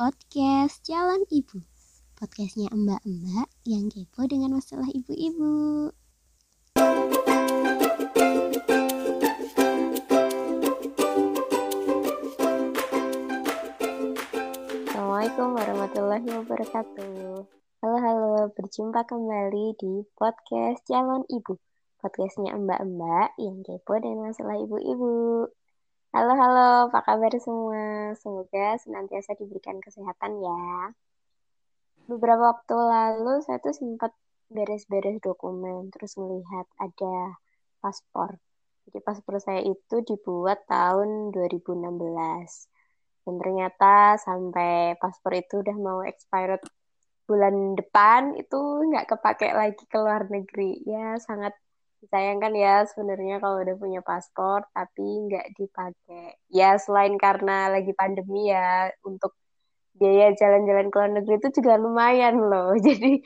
podcast Jalan Ibu. Podcastnya mbak-mbak yang kepo dengan masalah ibu-ibu. Assalamualaikum warahmatullahi wabarakatuh. Halo halo, berjumpa kembali di podcast Calon Ibu. Podcastnya mbak-mbak yang kepo dengan masalah ibu-ibu. Halo halo, apa kabar semua? Semoga senantiasa diberikan kesehatan ya. Beberapa waktu lalu saya tuh sempat beres-beres dokumen, terus melihat ada paspor. Jadi paspor saya itu dibuat tahun 2016 dan ternyata sampai paspor itu udah mau expired bulan depan itu nggak kepake lagi ke luar negeri ya sangat disayangkan ya sebenarnya kalau udah punya paspor tapi nggak dipakai ya selain karena lagi pandemi ya untuk biaya jalan-jalan ke luar negeri itu juga lumayan loh jadi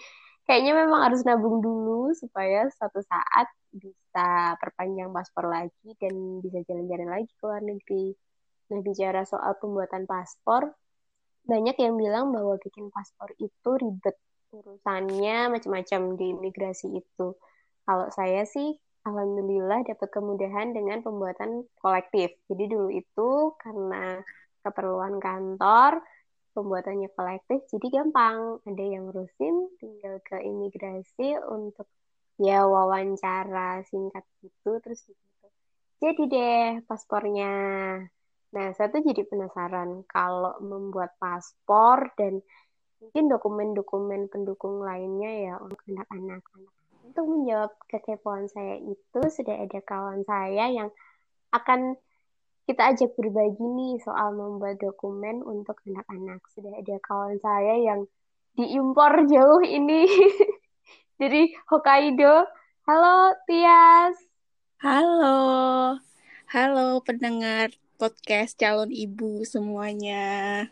kayaknya memang harus nabung dulu supaya suatu saat bisa perpanjang paspor lagi dan bisa jalan-jalan lagi ke luar negeri Nah, bicara soal pembuatan paspor, banyak yang bilang bahwa bikin paspor itu ribet. Urusannya macam-macam di imigrasi itu. Kalau saya sih, alhamdulillah dapat kemudahan dengan pembuatan kolektif. Jadi dulu itu karena keperluan kantor, pembuatannya kolektif, jadi gampang. Ada yang ngurusin, tinggal ke imigrasi untuk ya wawancara singkat gitu, terus gitu. Jadi deh paspornya. Nah, saya tuh jadi penasaran kalau membuat paspor dan mungkin dokumen-dokumen pendukung lainnya ya untuk anak-anak. Untuk menjawab kekepoan saya itu sudah ada kawan saya yang akan kita ajak berbagi nih soal membuat dokumen untuk anak-anak. Sudah ada kawan saya yang diimpor jauh ini dari Hokkaido. Halo Tias. Halo. Halo pendengar podcast calon ibu semuanya.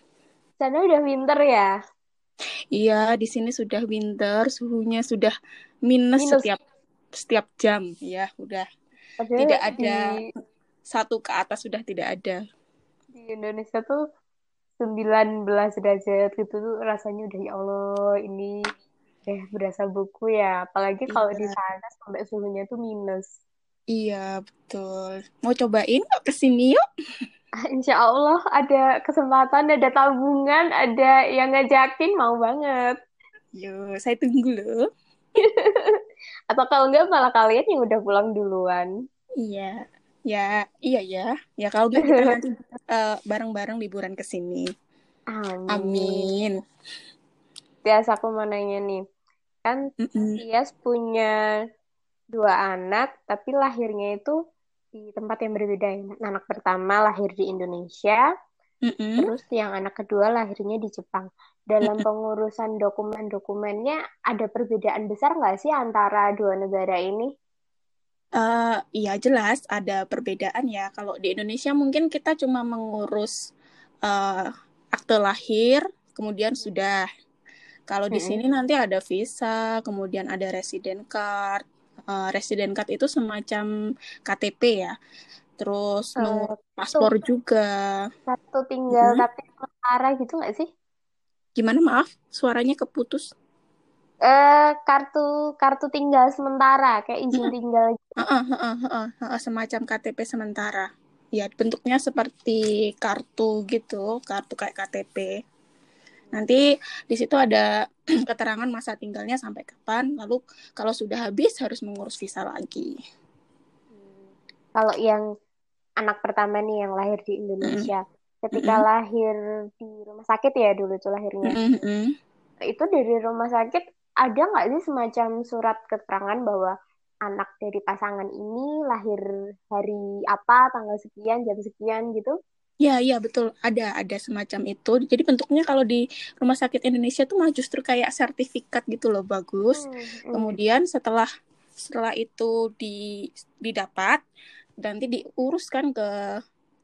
Sana udah winter ya? Iya, di sini sudah winter, suhunya sudah minus, minus. setiap setiap jam, ya udah. Padahal tidak ada di... satu ke atas sudah tidak ada. Di Indonesia tuh 19 derajat gitu tuh rasanya udah ya Allah ini eh berasa buku ya apalagi kalau iya. di sana sampai suhunya tuh minus Iya, betul. Mau cobain nggak ke sini yuk? Insya Allah ada kesempatan, ada tabungan, ada yang ngajakin, mau banget. Yuk, saya tunggu loh. Atau kalau enggak malah kalian yang udah pulang duluan. Iya, ya, iya ya. Ya kalau enggak kita nanti uh, bareng-bareng liburan ke sini. Amin. Amin. Biasa aku mau nanya nih. Kan mm -mm. Tias punya dua anak, tapi lahirnya itu di tempat yang berbeda. Anak pertama lahir di Indonesia, mm-hmm. terus yang anak kedua lahirnya di Jepang. Dalam mm-hmm. pengurusan dokumen-dokumennya ada perbedaan besar nggak sih antara dua negara ini? Uh, iya jelas ada perbedaan ya. Kalau di Indonesia mungkin kita cuma mengurus uh, akte lahir, kemudian sudah. Kalau di mm-hmm. sini nanti ada visa, kemudian ada resident card, uh, resident card itu semacam KTP ya. Terus uh, nomor paspor juga. Satu tinggal hmm. tapi sementara gitu nggak sih? Gimana maaf, suaranya keputus. Eh kartu kartu tinggal sementara kayak izin hmm. tinggal. Gitu. Uh, uh, uh, uh, uh, semacam KTP sementara. Ya bentuknya seperti kartu gitu, kartu kayak KTP. Nanti di situ ada keterangan masa tinggalnya sampai kapan, lalu kalau sudah habis harus mengurus visa lagi. Hmm. Kalau yang anak pertama nih yang lahir di Indonesia, mm. ketika mm. lahir di rumah sakit ya dulu tuh lahirnya, mm -hmm. itu dari rumah sakit ada nggak sih semacam surat keterangan bahwa anak dari pasangan ini lahir hari apa, tanggal sekian, jam sekian gitu? Ya, iya betul. Ada ada semacam itu. Jadi bentuknya kalau di rumah sakit Indonesia tuh malah justru kayak sertifikat gitu loh, bagus. Hmm, hmm. Kemudian setelah setelah itu di didapat nanti diuruskan ke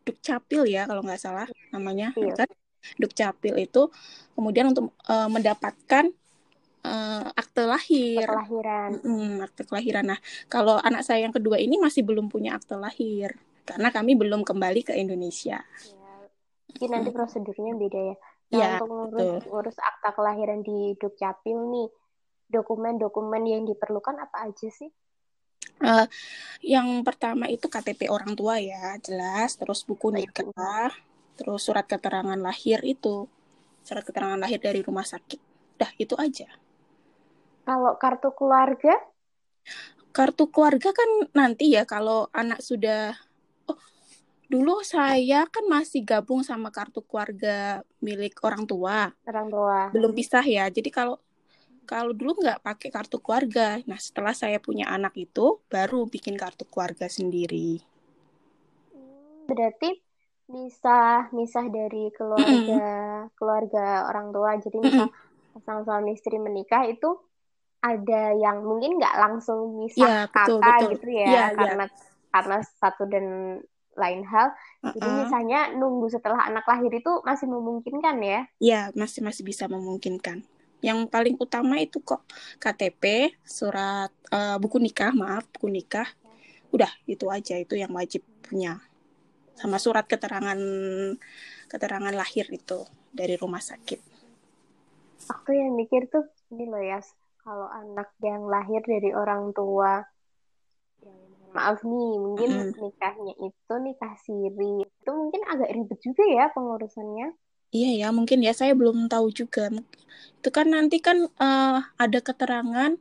Dukcapil ya kalau nggak salah namanya iya. kan. Dukcapil itu kemudian untuk uh, mendapatkan uh, akte lahir. Akte kelahiran. Hmm, akte kelahiran. Nah, kalau anak saya yang kedua ini masih belum punya akte lahir karena kami belum kembali ke Indonesia. Ya, mungkin nanti prosedurnya beda ya. Nah, Iya, untuk ngurus betul. ngurus akta kelahiran di Dukcapil nih, dokumen-dokumen yang diperlukan apa aja sih? Eh, yang pertama itu KTP orang tua ya, jelas. Terus buku nikah, terus surat keterangan lahir itu, surat keterangan lahir dari rumah sakit. Dah itu aja. Kalau kartu keluarga, Kartu keluarga kan nanti ya kalau anak sudah oh dulu saya kan masih gabung sama kartu keluarga milik orang tua. orang tua. Belum pisah ya. Jadi kalau kalau dulu nggak pakai kartu keluarga. Nah, setelah saya punya anak itu baru bikin kartu keluarga sendiri. Berarti misah misah dari keluarga keluarga orang tua. Jadi misal pasangan suami istri menikah itu ada yang mungkin nggak langsung misah Ya, betul, kakak betul. gitu ya, Iya, iya. karena karena satu dan lain hal. Jadi Uh-uh. misalnya nunggu setelah anak lahir itu masih memungkinkan ya. Ya, masih masih bisa memungkinkan. Yang paling utama itu kok KTP, surat eh, buku nikah, maaf, buku nikah. Udah, itu aja itu yang wajib punya. Sama surat keterangan keterangan lahir itu dari rumah sakit. Aku yang mikir tuh ini loh ya, kalau anak yang lahir dari orang tua yang maaf nih, mungkin Mm-mm. nikahnya itu nikah siri. Itu mungkin agak ribet juga ya pengurusannya. Iya ya, mungkin ya saya belum tahu juga. Itu kan nanti kan eh, ada keterangan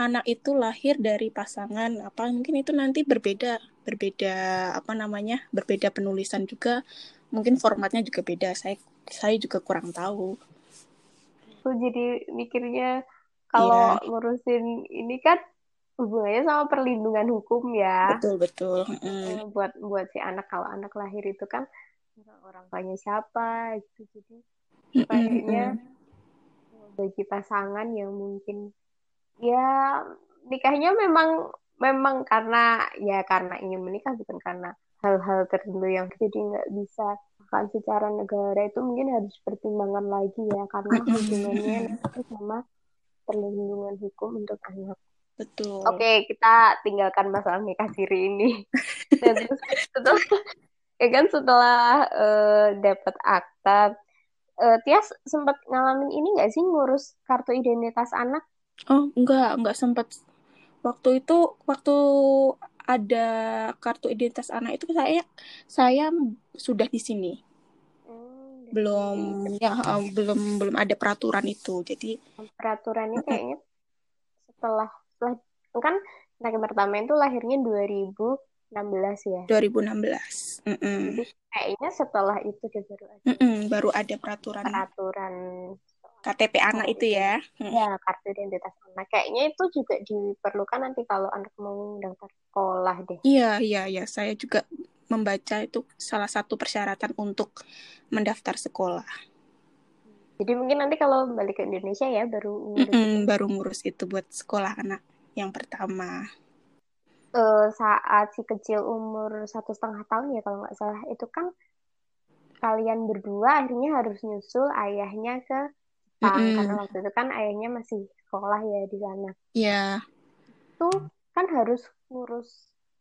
anak itu lahir dari pasangan apa mungkin itu nanti berbeda berbeda apa namanya berbeda penulisan juga mungkin formatnya juga beda saya saya juga kurang tahu Aku jadi mikirnya kalau ngurusin ini kan hubungannya sama perlindungan hukum ya. betul betul Mm. Buat buat si anak kalau anak lahir itu kan orang tuanya siapa gitu. Jadi kayaknya bagi pasangan yang mungkin ya nikahnya memang memang karena ya karena ingin menikah bukan karena hal-hal tertentu yang jadi nggak bisa kan secara negara itu mungkin harus pertimbangan lagi ya karena hubungannya nanti sama perlindungan hukum untuk anak. betul Oke, kita tinggalkan masalah nikah siri ini. Dan terus setelah ya kan setelah eh, dapat akta, eh, Tias sempat ngalamin ini nggak sih ngurus kartu identitas anak? oh enggak enggak sempat waktu itu waktu ada kartu identitas anak itu saya saya sudah di sini. Hmm, belum ya eh, belum belum ada peraturan itu. Jadi peraturannya kayaknya setelah setelah kan anak yang pertama itu lahirnya 2016 ya. 2016 Mm-mm. Jadi kayaknya setelah itu dia baru ada Mm-mm, baru ada peraturan peraturan KTP anak itu ya Mm. ya kartu identitas anak. Kayaknya itu juga diperlukan nanti kalau anak mau daftar sekolah deh. iya iya iya saya juga membaca itu salah satu persyaratan untuk mendaftar sekolah Jadi mungkin nanti kalau balik ke Indonesia ya baru ngurus Mm-mm, baru ngurus itu buat sekolah anak yang pertama Eh, saat si kecil umur satu setengah tahun ya kalau nggak salah itu kan kalian berdua akhirnya harus nyusul ayahnya ke Jepang Mm-mm. karena waktu itu kan ayahnya masih sekolah ya di sana. ya Itu kan harus ngurus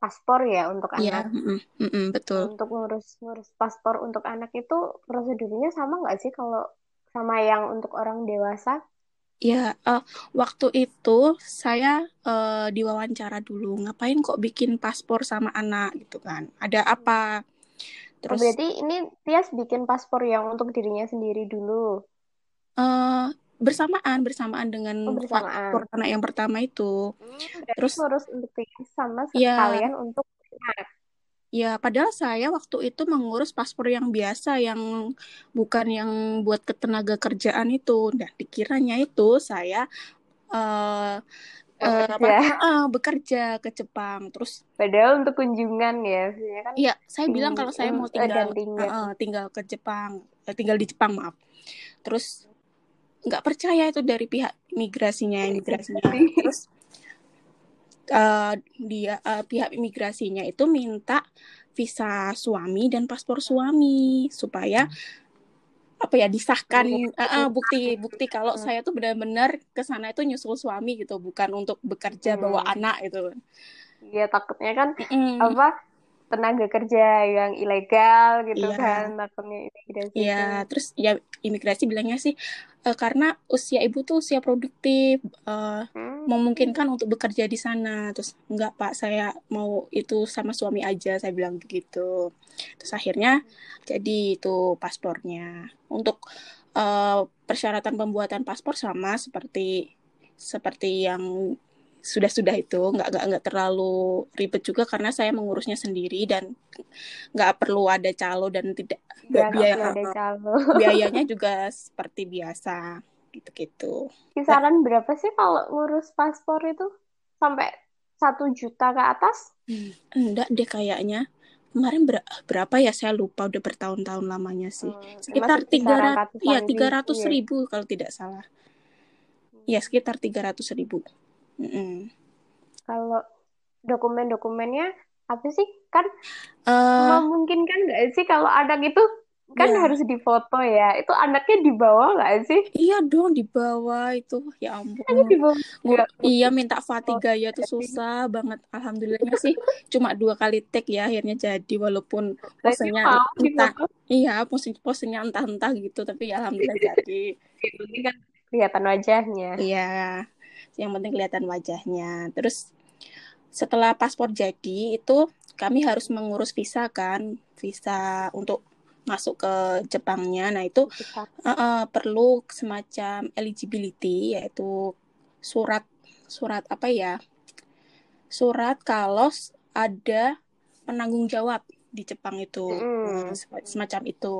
paspor ya untuk iya anak. mm-mm, mm-mm, betul Untuk ngurus ngurus paspor untuk anak itu prosedurnya sama nggak sih kalau sama yang untuk orang dewasa? Ya, eh, waktu itu saya eh, diwawancara dulu, ngapain kok bikin paspor sama anak gitu kan? Ada apa? Oh, Terus berarti ini Tias bikin paspor yang untuk dirinya sendiri dulu. eh, bersamaan bersamaan dengan Oh, bersamaan. paspor anak yang pertama itu. Hmm, Terus ngurus untuk sama ya, sekalian untuk anak. Ya padahal saya waktu itu mengurus paspor yang biasa yang bukan yang buat ketenaga kerjaan itu. Nah, dikiranya itu saya eh eh, apa Bekerja. ah, bekerja ke Jepang. Terus Padahal untuk kunjungan ya, kan Iya, saya bilang ting- kalau saya mau eh, tinggal dan tinggal. eh, tinggal ke Jepang, Eh, tinggal di Jepang maaf. Terus nggak percaya itu dari pihak imigrasinya, imigrasinya. Terus eh, dia eh, pihak imigrasinya itu minta visa suami dan paspor suami supaya apa ya disahkan Iya. eh, eh, bukti bukti kalau saya tuh benar-benar ke sana itu nyusul suami gitu, bukan untuk bekerja bawa Hmm. anak gitu. Ya takutnya kan Mm-mm. apa tenaga kerja yang ilegal gitu Iya. kan takutnya imigrasi Iya, terus ya imigrasi bilangnya sih eh, karena usia ibu tuh usia produktif, eh, Hmm. memungkinkan untuk bekerja di sana. Terus enggak Pak, saya mau itu sama suami aja, saya bilang begitu. Terus akhirnya jadi itu paspornya. Untuk eh, persyaratan pembuatan paspor sama seperti seperti yang sudah-sudah itu nggak nggak nggak terlalu ribet juga karena saya mengurusnya sendiri dan nggak perlu ada calo dan tidak Ya, biaya ada calo. biayanya juga seperti biasa gitu-gitu. Kisaran berapa sih kalau ngurus paspor itu? Sampai satu juta ke atas? Enggak deh kayaknya. Kemarin ber- berapa ya saya lupa udah bertahun-tahun lamanya sih. Hmm, Sekitar kisaran 300 ratusan ya ribu, 300 iya. ribu kalau tidak salah. Ya sekitar 300 ribu. Mm-mm. Kalau dokumen-dokumennya apa sih? Kan Eh, memungkinkan nggak sih kalau anak itu kan Ya. harus difoto ya? Itu anaknya dibawa nggak sih? iya dong di bawah itu ya ampun. Dibawa. Iya minta Fatigaya tuh susah banget. Alhamdulillahnya sih cuma dua kali take ya akhirnya jadi walaupun posenya entah iya pose posenya entah-entah gitu tapi ya alhamdulillah jadi. Ini kan kelihatan wajahnya. Iya, yang penting kelihatan wajahnya. Terus setelah paspor jadi itu kami harus mengurus visa kan, visa untuk masuk ke Jepangnya. Nah itu eh, eh, perlu semacam eligibility yaitu surat surat apa ya? Surat kalau ada penanggung jawab di Jepang itu Mm. Sem- semacam itu.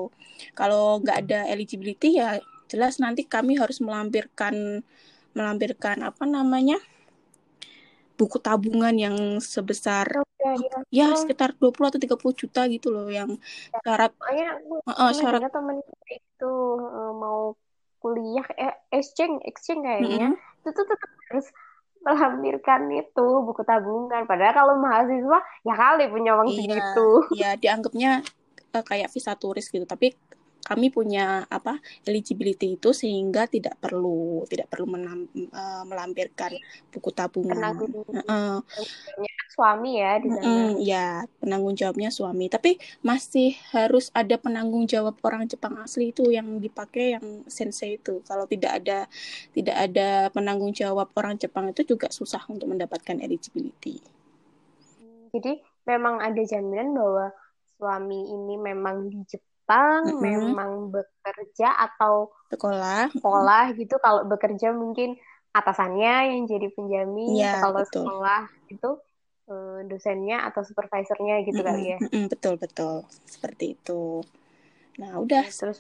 Kalau nggak ada eligibility ya jelas nanti kami harus melampirkan melampirkan apa namanya buku tabungan yang sebesar ya, ya. ya sekitar 20 atau 30 juta gitu loh yang syarat aku eh, eh, pernah syarat temen itu eh, mau kuliah eh, exchange exchange kayaknya Mm-mm. itu tuh tetap harus melampirkan itu buku tabungan padahal kalau mahasiswa ya kali punya uang iya segitu ya dianggapnya eh, kayak visa turis gitu tapi kami punya apa eligibility itu sehingga tidak perlu tidak perlu menam- eh, melampirkan buku tabungan penanggung jawabnya suami ya di sana Mm-mm, ya, penanggung jawabnya suami. Tapi masih harus ada penanggung jawab orang Jepang asli itu yang dipakai yang sensei itu. Kalau tidak ada tidak ada penanggung jawab orang Jepang itu juga susah untuk mendapatkan eligibility. jadi memang ada jaminan bahwa suami ini memang di Jepang Mm-mm. memang bekerja atau Sekolah, sekolah gitu kalau bekerja mungkin atasannya yang jadi penjamin ya kalau betul. sekolah itu eh, dosennya atau supervisornya gitu Mm-mm, kali ya mm-mm, betul betul seperti itu. Nah, udah terus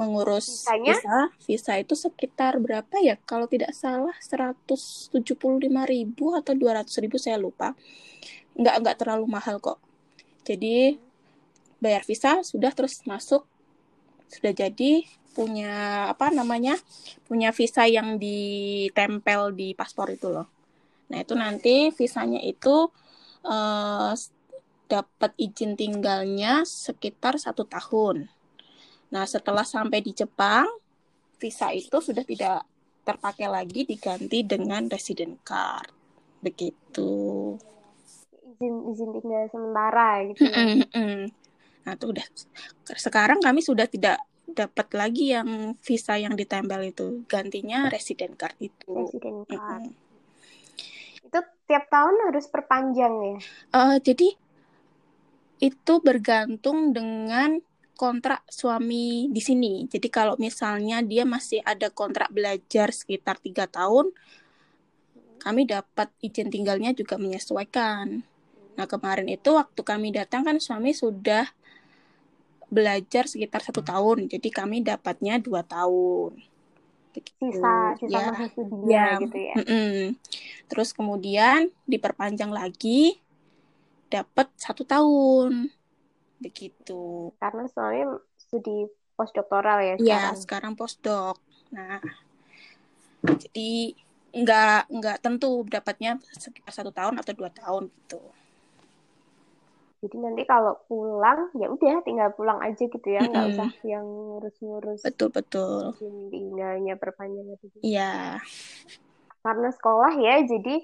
mengurus Visanya? visa, visa itu sekitar berapa ya? Kalau tidak salah 175.000 atau 200.000 saya lupa. Nggak nggak terlalu mahal kok. Jadi bayar visa sudah terus masuk sudah jadi punya apa namanya? punya visa yang ditempel di paspor itu loh. Nah, itu nanti visanya itu eh, dapat izin tinggalnya sekitar satu tahun. Nah, setelah sampai di Jepang, visa itu sudah tidak terpakai lagi, diganti dengan resident card. Begitu. izin izin tinggal sementara gitu ya. Nah, itu udah. Sekarang kami sudah tidak dapat lagi yang visa yang ditempel itu. Gantinya resident card itu. resident card Mm-mm. itu tiap tahun harus perpanjang ya Eh, jadi itu bergantung dengan kontrak suami di sini. Jadi kalau misalnya dia masih ada kontrak belajar sekitar tiga tahun, kami dapat izin tinggalnya juga menyesuaikan. Nah kemarin itu waktu kami datang kan suami sudah belajar sekitar satu tahun, jadi kami dapatnya dua tahun. Begitu. sisa sisa Ya. masa studinya Ya, gitu ya mm-mm. Terus kemudian diperpanjang lagi, dapat satu tahun, begitu. karena soalnya studi postdoktoral ya Ya, sekarang sekarang postdoc. Nah, jadi nggak nggak tentu dapatnya sekitar satu tahun atau dua tahun gitu. Jadi nanti kalau pulang ya udah tinggal pulang aja gitu ya. Nggak Mm-mm. usah yang ngurus-ngurus Betul betul. tinggalnya perpanjang gitu Iya, karena sekolah ya jadi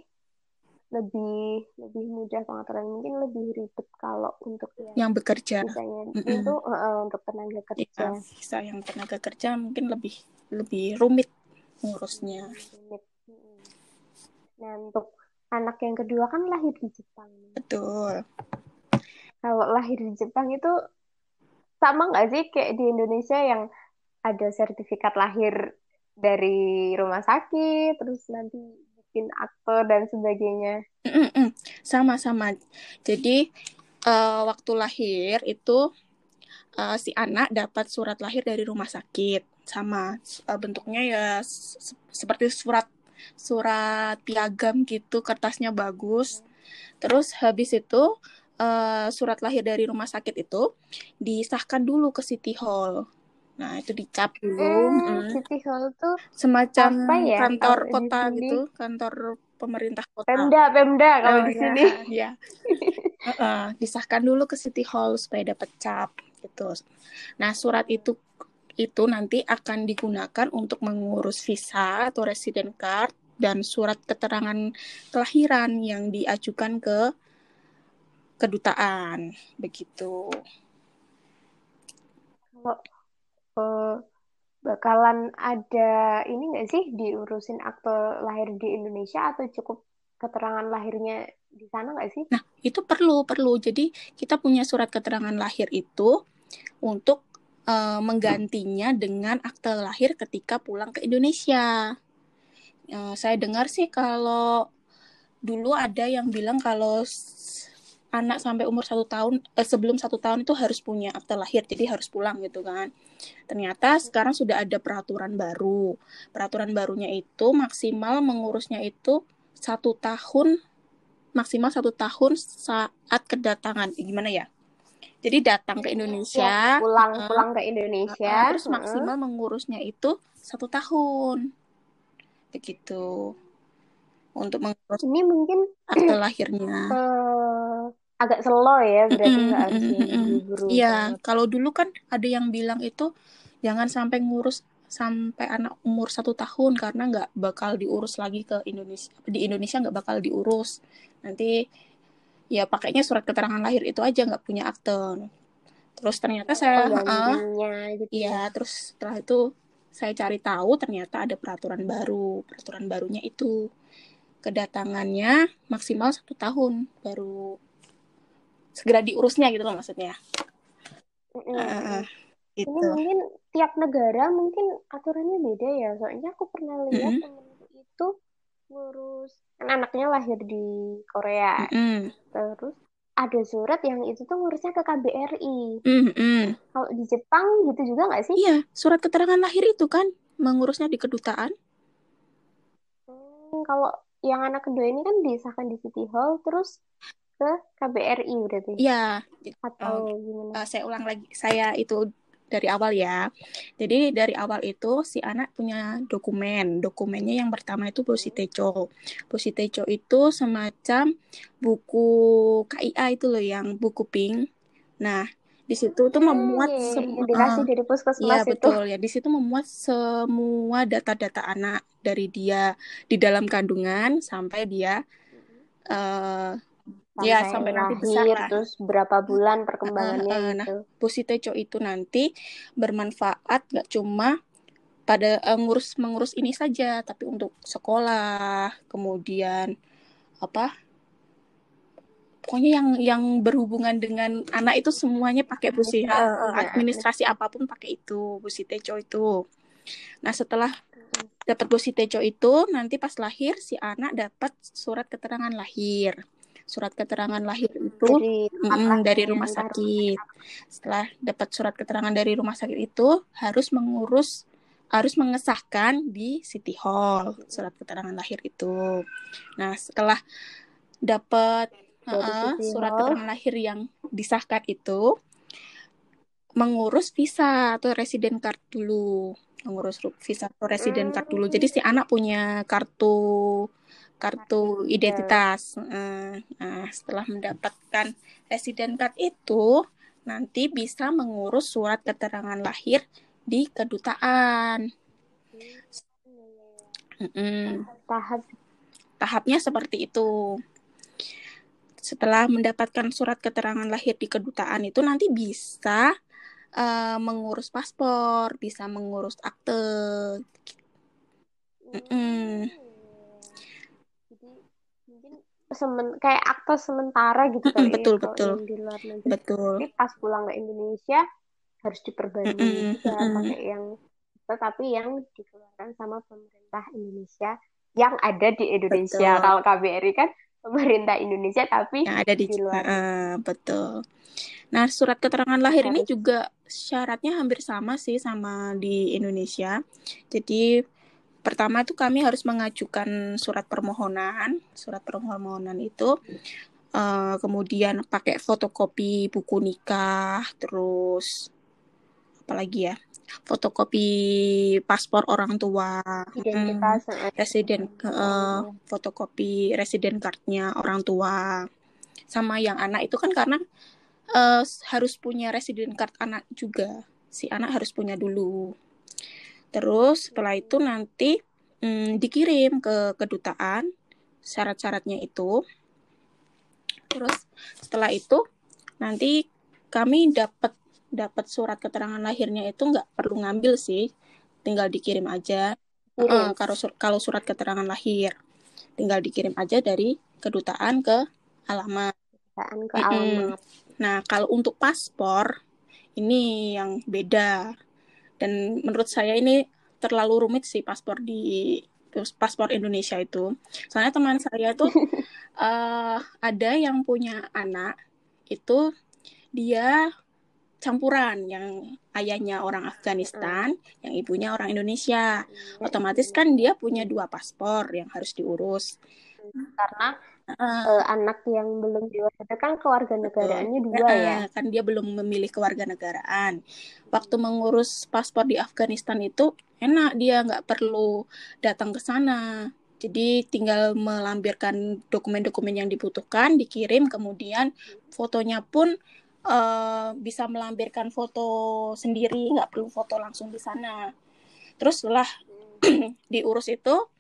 lebih lebih mudah pengaturan. Mungkin lebih ribet kalau untuk yang, yang bekerja. misalnya mm -mm. itu uh, untuk tenaga iya, kerja. ya, bisa yang tenaga kerja mungkin lebih lebih rumit ngurusnya. Rumit. nah untuk anak yang kedua kan lahir di Jepang. Betul kalau lahir di Jepang itu sama nggak sih kayak di Indonesia yang ada sertifikat lahir dari rumah sakit terus nanti bikin akte dan sebagainya? Sama-sama. Jadi uh, waktu lahir itu uh, si anak dapat surat lahir dari rumah sakit. Sama uh, bentuknya ya se seperti surat surat piagam gitu kertasnya bagus. Terus habis itu uh, surat lahir dari rumah sakit itu disahkan dulu ke City Hall Nah, itu dicap dulu. Hmm, City Hall tuh semacam ya, kantor kota gitu, kantor pemerintah kota. Pemda, Pemda kalau oh, di ya, sini. Ya. uh, uh, disahkan dulu ke City Hall supaya dapat cap gitu. Nah, surat itu itu nanti akan digunakan untuk mengurus visa atau resident card dan surat keterangan kelahiran yang diajukan ke kedutaan begitu. Kalau uh, bakalan ada ini nggak sih diurusin akte lahir di Indonesia atau cukup keterangan lahirnya di sana nggak sih? Nah itu perlu perlu. Jadi kita punya surat keterangan lahir itu untuk uh, menggantinya dengan akte lahir ketika pulang ke Indonesia. Uh, saya dengar sih kalau dulu ada yang bilang kalau anak sampai umur satu tahun eh, sebelum satu tahun itu harus punya akte lahir jadi harus pulang gitu kan. Ternyata sekarang sudah ada peraturan baru. Peraturan barunya itu maksimal mengurusnya itu satu tahun maksimal satu tahun saat kedatangan. Gimana ya? Jadi datang ke Indonesia. Ya, pulang uh, pulang ke Indonesia. Uh, terus maksimal mengurusnya itu satu tahun. Begitu. Untuk mengurus ini mungkin akte lahirnya. Uh, agak slow ya berarti nggak harus buru-buru. Iya, kalau dulu kan ada yang bilang itu jangan sampai ngurus sampai anak umur satu tahun karena nggak bakal diurus lagi ke Indonesia di Indonesia nggak bakal diurus nanti ya pakainya surat keterangan lahir itu aja nggak punya akte terus ternyata saya uh, gitu iya ya. terus setelah itu saya cari tahu ternyata ada peraturan baru peraturan barunya itu kedatangannya maksimal satu tahun baru segera diurusnya gitu loh maksudnya. Mm-hmm. Uh, gitu. Ini mungkin tiap negara mungkin aturannya beda ya. Soalnya aku pernah lihat mm-hmm. itu ngurus kan anaknya lahir di Korea. Mm-hmm. Terus ada surat yang itu tuh ngurusnya ke KBRI. Mm-hmm. Kalau di Jepang gitu juga nggak sih? Iya, surat keterangan lahir itu kan mengurusnya di kedutaan. Hmm, kalau yang anak kedua ini kan disahkan di City Hall, terus ke KBRI berarti? Iya. Atau gimana? Uh, saya ulang lagi. Saya itu dari awal ya. Jadi dari awal itu si anak punya dokumen. Dokumennya yang pertama itu Positeco. Positeco itu semacam buku KIA itu loh yang buku pink. Nah, di situ tuh memuat hmm, semua dari puskesmas iya, itu. betul ya. Di situ memuat semua data-data anak dari dia di dalam kandungan sampai dia uh, sampai ya, sampai lahir, nanti besar lah. terus berapa bulan perkembangannya uh, uh, nah, gitu. itu nanti bermanfaat gak cuma pada uh, ngurus mengurus ini saja, tapi untuk sekolah, kemudian apa? Pokoknya yang yang berhubungan dengan anak itu semuanya pakai busi uh, administrasi apa pun pakai itu Teco itu. Nah, setelah dapat Teco itu nanti pas lahir si anak dapat surat keterangan lahir surat keterangan lahir itu dari, mm, dari rumah sakit. Setelah dapat surat keterangan dari rumah sakit itu harus mengurus harus mengesahkan di City Hall surat keterangan lahir itu. Nah, setelah dapat uh, surat keterangan lahir yang disahkan itu mengurus visa atau resident card dulu mengurus visa atau resident card dulu. Jadi si anak punya kartu kartu identitas. Nah, setelah mendapatkan resident card itu, nanti bisa mengurus surat keterangan lahir di kedutaan. Tahap tahapnya seperti itu. setelah mendapatkan surat keterangan lahir di kedutaan itu nanti bisa uh, mengurus paspor, bisa mengurus akte. Mm -mm. Jadi mungkin semen kayak akte sementara gitu kali betul ya, betul di luar negeri. Betul. Tapi pas pulang ke Indonesia harus diperbarui mm -mm, juga mm -mm. pakai yang tetapi yang dikeluarkan sama pemerintah Indonesia yang ada di Indonesia. Betul. Kalau KBRI kan pemerintah Indonesia tapi yang ada di, di luar. Uh, betul. Nah, surat keterangan lahir Harus. ini juga syaratnya hampir sama sih sama di Indonesia. Jadi pertama itu kami harus mengajukan surat permohonan. Surat permohonan itu uh, kemudian pakai fotokopi buku nikah, terus apalagi ya? Fotokopi paspor orang tua, identitas, hmm, residen, uh, fotokopi residen cardnya orang tua, sama yang anak itu kan karena uh, harus punya resident card anak juga. Si anak harus punya dulu. Terus setelah itu nanti um, dikirim ke kedutaan syarat-syaratnya itu. Terus setelah itu nanti kami dapat dapat surat keterangan lahirnya itu nggak perlu ngambil sih, tinggal dikirim aja. Uh, kalau kalau surat keterangan lahir, tinggal dikirim aja dari kedutaan ke alamat. Kedutaan ke alamat. Nah, kalau untuk paspor ini yang beda. Dan menurut saya ini terlalu rumit sih paspor di paspor Indonesia itu. Soalnya teman saya tuh uh, ada yang punya anak itu dia campuran yang ayahnya orang Afghanistan, hmm. yang ibunya orang Indonesia. Hmm. Otomatis kan dia punya dua paspor yang harus diurus. Karena uh, anak yang belum dewasa kan keluarga negaraannya dua uh, ya. kan dia belum memilih keluarga negaraan. Waktu mengurus paspor di Afghanistan itu enak dia nggak perlu datang ke sana. Jadi tinggal melampirkan dokumen-dokumen yang dibutuhkan dikirim kemudian fotonya pun uh, bisa melampirkan foto sendiri nggak perlu foto langsung di sana. Terus setelah diurus itu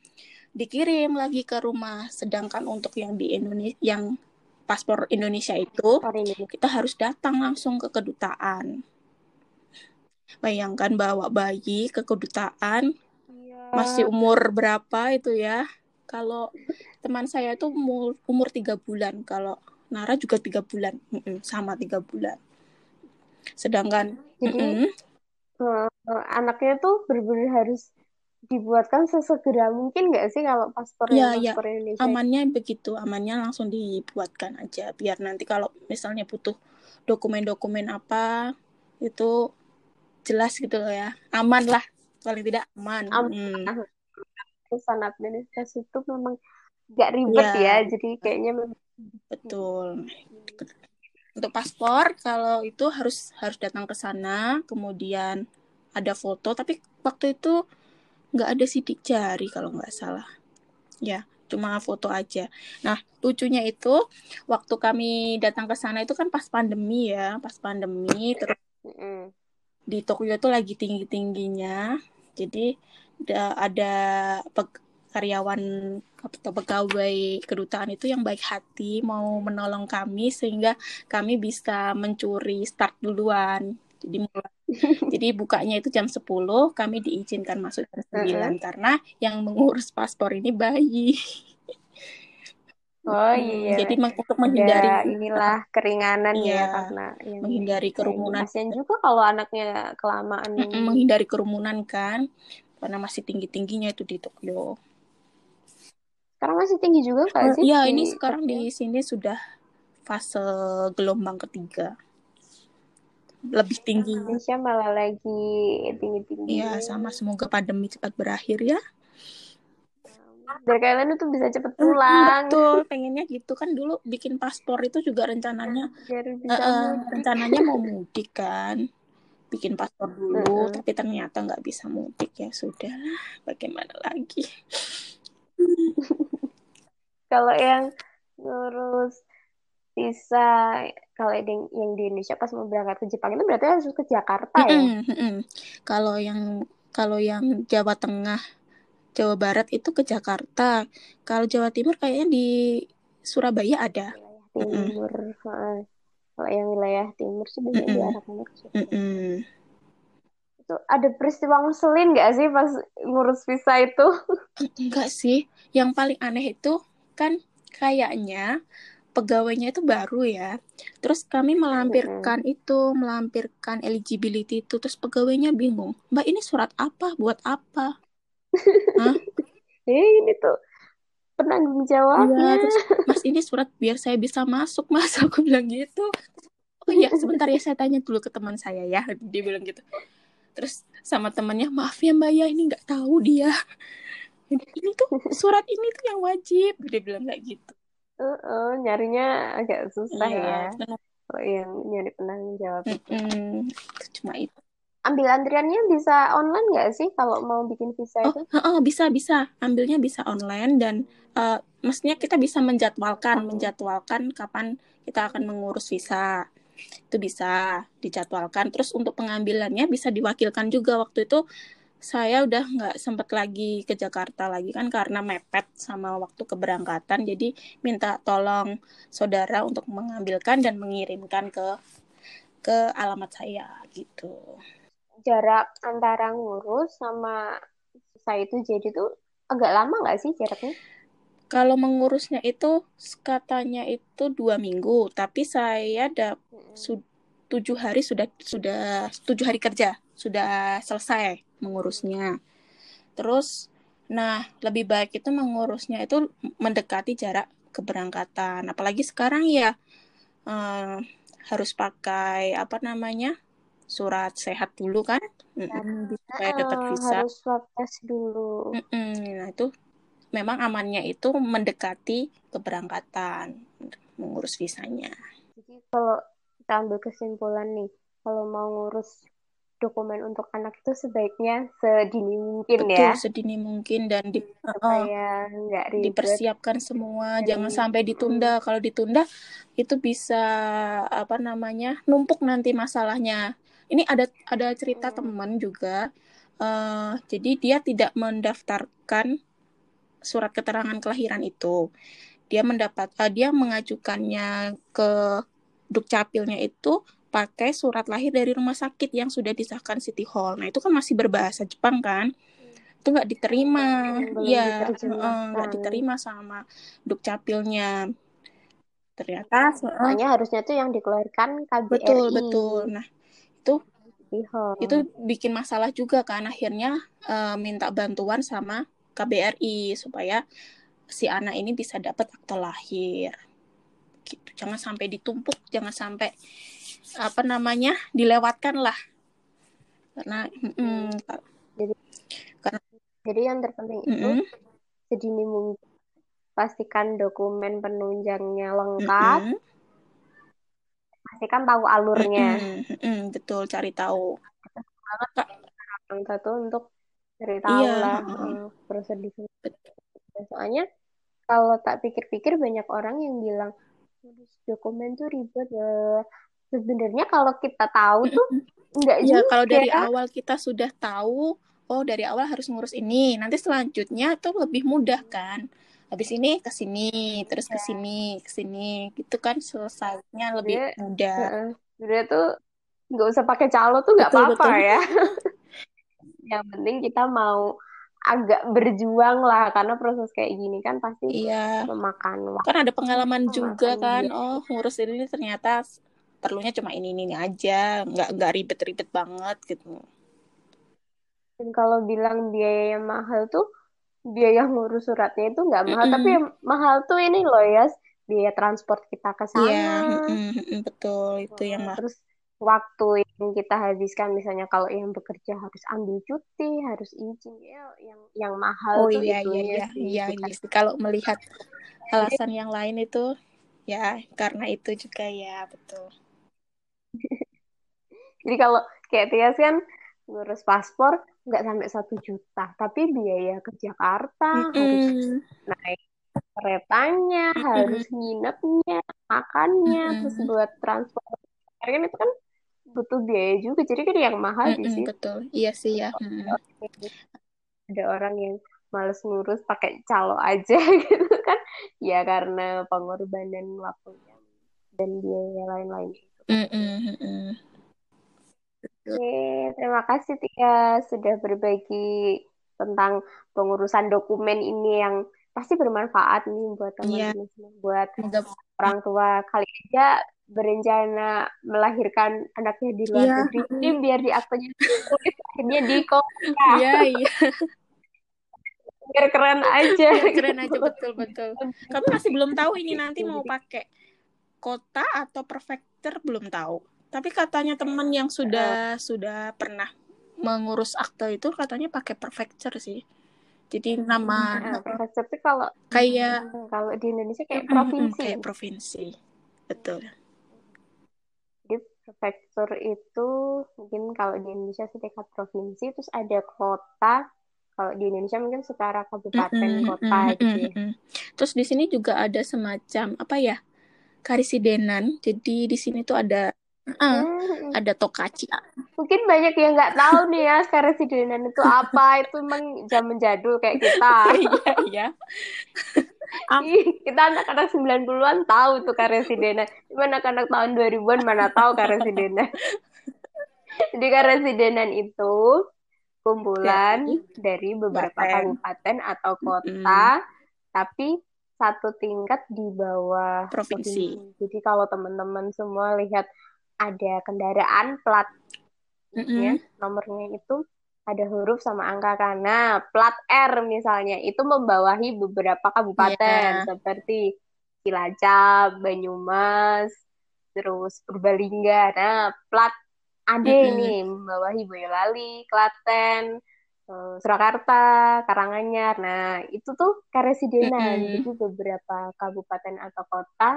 dikirim lagi ke rumah. Sedangkan untuk yang di Indonesia yang paspor Indonesia itu kita harus datang langsung ke kedutaan. Bayangkan bawa bayi ke kedutaan ya. masih umur berapa itu ya? Kalau teman saya itu umur umur tiga bulan, kalau Nara juga tiga bulan, sama tiga bulan. Sedangkan jadi mm -mm, anaknya tuh benar-benar harus dibuatkan sesegera mungkin nggak sih kalau paspor ya, ya. paspor Indonesia? Amannya begitu, amannya langsung dibuatkan aja biar nanti kalau misalnya butuh dokumen-dokumen apa itu jelas gitu loh ya, aman lah paling tidak aman. Aman. Hmm. Urusan administrasi itu memang nggak ribet ya, ya jadi kayaknya betul. Untuk paspor kalau itu harus harus datang ke sana, kemudian ada foto, tapi waktu itu nggak ada sidik jari kalau nggak salah. Ya cuma foto aja. Nah lucunya itu waktu kami datang ke sana itu kan pas pandemi ya pas pandemi terus di Tokyo itu lagi tinggi tingginya jadi ada, ada karyawan atau pegawai kedutaan itu yang baik hati mau menolong kami sehingga kami bisa mencuri start duluan. Jadi mulai jadi bukanya itu jam 10, kami diizinkan masuk jam 9 uh -huh. karena yang mengurus paspor ini bayi. Oh iya. Jadi untuk menghindari ya, inilah keringanan ya, iya, ya karena yang menghindari kerumunan. Kasian juga kalau anaknya kelamaan. menghindari kerumunan kan, karena masih tinggi tingginya itu di Tokyo. Sekarang masih tinggi juga kan sih? Iya, ini sekarang di sini sudah fase gelombang ketiga lebih tinggi. Indonesia malah lagi tinggi-tinggi. Iya, sama semoga pandemi cepat berakhir ya. Biar kalian itu bisa cepet pulang. Betul, pengennya gitu kan dulu bikin paspor itu juga rencananya Biar bisa uh, rencananya mau mudik kan. Bikin paspor dulu, uh -uh. tapi ternyata nggak bisa mudik ya sudah. Bagaimana lagi? Kalau yang ngurus bisa kalau yang di Indonesia pas mau berangkat ke Jepang itu berarti harus ke Jakarta ya? Mm -mm, Kalau yang kalau yang Jawa Tengah, Jawa Barat itu ke Jakarta. Kalau Jawa Timur kayaknya di Surabaya ada. timur uh, kalau yang wilayah timur sih banyak Mm-mm. diarahkannya ke Mm-mm. itu ada peristiwa ngeselin nggak sih pas ngurus visa itu Enggak sih, yang paling aneh itu kan kayaknya pegawainya itu baru ya. Terus kami melampirkan itu, melampirkan eligibility itu, terus pegawainya bingung. Mbak ini surat apa? Buat apa? Hah? eh ini tuh penanggung jawabnya terus Mas ini surat biar saya bisa masuk, Mas. Aku bilang gitu. Oh iya, sebentar ya saya tanya dulu ke teman saya ya. Dia bilang gitu. Terus sama temannya, maaf ya Mbak ya, ini nggak tahu dia. Ini tuh surat ini tuh yang wajib. Dia bilang kayak gitu. Uh-uh, nyarinya agak susah Iya, ya kalau yang nyari penanggung jawab Mm-mm. Cuma itu. ambil antriannya bisa online nggak sih kalau mau bikin visa Oh, itu oh, bisa bisa. Ambilnya bisa online dan eh, maksudnya kita bisa menjadwalkan, menjadwalkan kapan kita akan mengurus visa. Itu bisa dijadwalkan. Terus untuk pengambilannya bisa diwakilkan juga. Waktu itu saya udah nggak sempet lagi ke Jakarta lagi kan karena mepet sama waktu keberangkatan. Jadi minta tolong saudara untuk mengambilkan dan mengirimkan ke ke alamat saya gitu. jarak antara ngurus sama visa itu jadi tuh agak lama nggak sih jaraknya Kalau mengurusnya itu katanya itu dua minggu, tapi saya ada su- tujuh hari sudah sudah tujuh hari kerja sudah selesai mengurusnya. Terus, nah lebih baik itu mengurusnya itu mendekati jarak keberangkatan. Apalagi sekarang ya eh, harus pakai apa namanya surat sehat dulu kan, supaya dapat Ah, visa. harus swab test dulu Mm-mm, Nah, itu memang amannya itu mendekati keberangkatan mengurus visanya. jadi kalau kita ambil kesimpulan nih kalau mau ngurus dokumen untuk anak itu sebaiknya sedini mungkin Betul, ya sedini mungkin dan di, uh, supaya ribet dipersiapkan semua, Jadi, jangan sampai ditunda. Kalau ditunda itu bisa apa namanya numpuk nanti masalahnya. Ini ada ada cerita Hmm. teman juga. eh, jadi dia tidak mendaftarkan surat keterangan kelahiran itu. Dia mendapat eh, dia mengajukannya ke Dukcapilnya itu pakai surat lahir dari rumah sakit yang sudah disahkan City Hall. Nah, itu kan masih berbahasa Jepang kan? Itu nggak diterima. Hmm, Iya, heeh, nggak diterima sama Dukcapilnya. Ternyata, heeh, Makanya harusnya tuh yang dikeluarkan KBRI. betul, betul. Nah, itu Iya. itu bikin masalah juga kan akhirnya eh, minta bantuan sama KBRI supaya si anak ini bisa dapat akte lahir gitu jangan sampai ditumpuk jangan sampai apa namanya dilewatkan lah karena mm, Jadi yang terpenting itu mm, sedini mungkin pastikan dokumen penunjangnya lengkap, mm, pastikan tahu alurnya. mm, mm, betul cari tahu Yang satu untuk cari tahu Iya, lah eh, prosedur. Soalnya kalau tak pikir-pikir banyak orang yang bilang dokumen tuh ribet. eh." Sebenarnya kalau kita tahu tuh enggak ya juga. kalau dari awal kita sudah tahu oh dari awal harus ngurus ini nanti selanjutnya tuh lebih mudah kan habis ini ke sini terus ke sini ke sini gitu kan selesainya lebih Dia- mudah. Sebenarnya tuh nggak usah pakai calo tuh nggak apa-apa ya. Yang penting kita mau agak berjuang lah karena proses kayak gini kan pasti iya memakan waktu. kan ada pengalaman juga kan oh ngurus ini ternyata perlunya cuma ini ini aja nggak nggak ribet-ribet banget gitu Dan kalau bilang biaya yang mahal tuh biaya ngurus suratnya itu nggak mahal, Mm-mm. tapi yang mahal tuh ini loh ya biaya transport kita ke sana. iya mm-mm, mm-mm, betul itu yang mah Terus waktu yang kita habiskan misalnya kalau yang bekerja harus ambil cuti, harus izin ya yang yang mahal oh tuh iya iya itunya iya sih, iya iya sih. kalau melihat alasan yang lain itu ya karena itu juga ya betul Jadi kalau kayak Tias kan ngurus paspor nggak sampai satu juta, tapi biaya ke Jakarta harus Mm-mm. naik keretanya, Mm-mm. harus nginepnya, makannya, Mm-mm. terus buat transport. Kan itu kan butuh biaya juga, jadi kan yang mahal di Mm-mm, situ. betul iya sih ya Mm. Ada orang yang males ngurus pakai calo aja gitu kan, ya karena pengorbanan waktunya dan biaya lain-lain. Mm -mm. Oke, terima kasih Tia sudah berbagi tentang pengurusan dokumen ini yang pasti bermanfaat nih buat Iya. teman-teman, buat Semoga orang tua kali aja berencana melahirkan anaknya di luar Iya. negeri ini biar di aktenya tulis akhirnya di Korea Iya, iya. biar keren aja Biar keren aja betul betul. Kami masih belum tahu ini nanti mau pakai kota atau prefektur belum tahu. Tapi katanya teman yang sudah sudah pernah mengurus akte itu katanya pakai prefektur sih. Jadi nama Nah, prefektur itu kalau kayak kalau di Indonesia kayak provinsi kayak provinsi. Betul. Jadi prefektur itu mungkin kalau di Indonesia setingkat provinsi, terus ada kota. Kalau di Indonesia mungkin setara kabupaten Mm-mm, kota mm-mm, gitu ya. mm-mm. Terus di sini juga ada semacam apa ya? Karisidenan. Jadi di sini tuh ada ah, Hmm, ada tokachi. mungkin banyak yang nggak tahu nih ya karesidenan itu apa. Itu emang zaman jadul kayak kita. Iya, iya. Ih, kita anak-anak 90-an tahu tuh karesidenan. Cuma anak-anak tahun 2000-an mana tahu karesidenan. Jadi karesidenan itu kumpulan dari beberapa Kabupaten. kabupaten atau kota, tapi satu tingkat di bawah Provinsi. Jadi kalau teman-teman semua lihat ada kendaraan platnya, Mm-mm. nomornya itu ada huruf sama angka karena plat R misalnya itu membawahi beberapa kabupaten Iya. seperti Cilacap, Banyumas, terus Purbalingga. Nah, plat AD Mm-mm. ini membawahi Boyolali, Klaten, eh, Surakarta, Karanganyar. Nah, itu tuh karesidenan. Mm-mm. Jadi beberapa kabupaten atau kota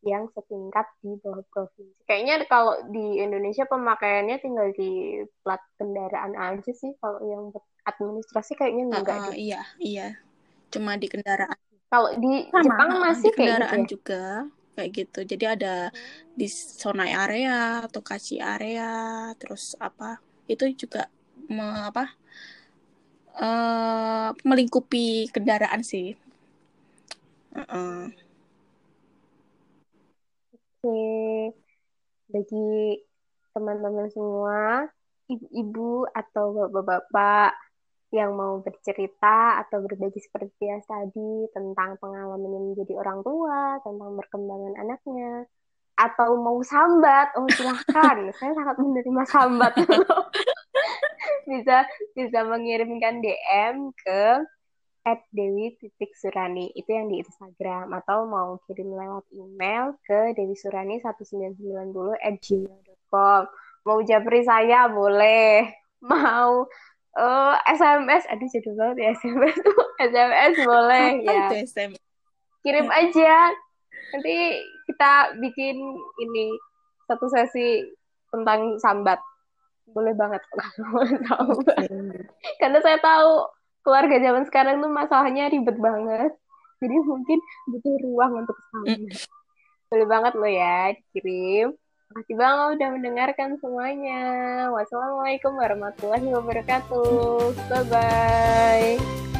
yang setingkat di bawah provinsi. Kayaknya kalau di Indonesia pemakaiannya tinggal di plat kendaraan aja sih. Kalau yang administrasi kayaknya enggak ah, deh. iya, iya. Cuma di kendaraan Kalau di sama, Jepang masih di kayak gitu kendaraan ya. juga kayak gitu. Jadi ada di Sonai area atau Kaci area, terus apa? Itu juga me- apa? Eh melingkupi kendaraan sih. Heeh. Oke, bagi teman-teman semua, ibu-ibu atau bapak-bapak yang mau bercerita atau berbagi seperti biasa tadi tentang pengalaman menjadi orang tua, tentang perkembangan anaknya, atau mau sambat, oh silahkan, saya sangat menerima sambat. bisa bisa mengirimkan DM ke at dewi titik surani. Itu yang di Instagram. Atau mau kirim lewat email ke dewisurani 1990 at gmail.com mau japri saya boleh. Mau eh, SMS aduh jadul banget ya SMS tuh. SMS boleh Apa ya. itu SM? kirim aja. Nanti kita bikin ini satu sesi tentang sambat boleh banget. Kalau tahu. Karena saya tahu keluarga zaman sekarang tuh masalahnya ribet banget. Jadi mungkin butuh ruang untuk sambat boleh banget lo ya dikirim. Makasih banget udah mendengarkan semuanya. Wassalamualaikum warahmatullahi wabarakatuh. Bye-bye.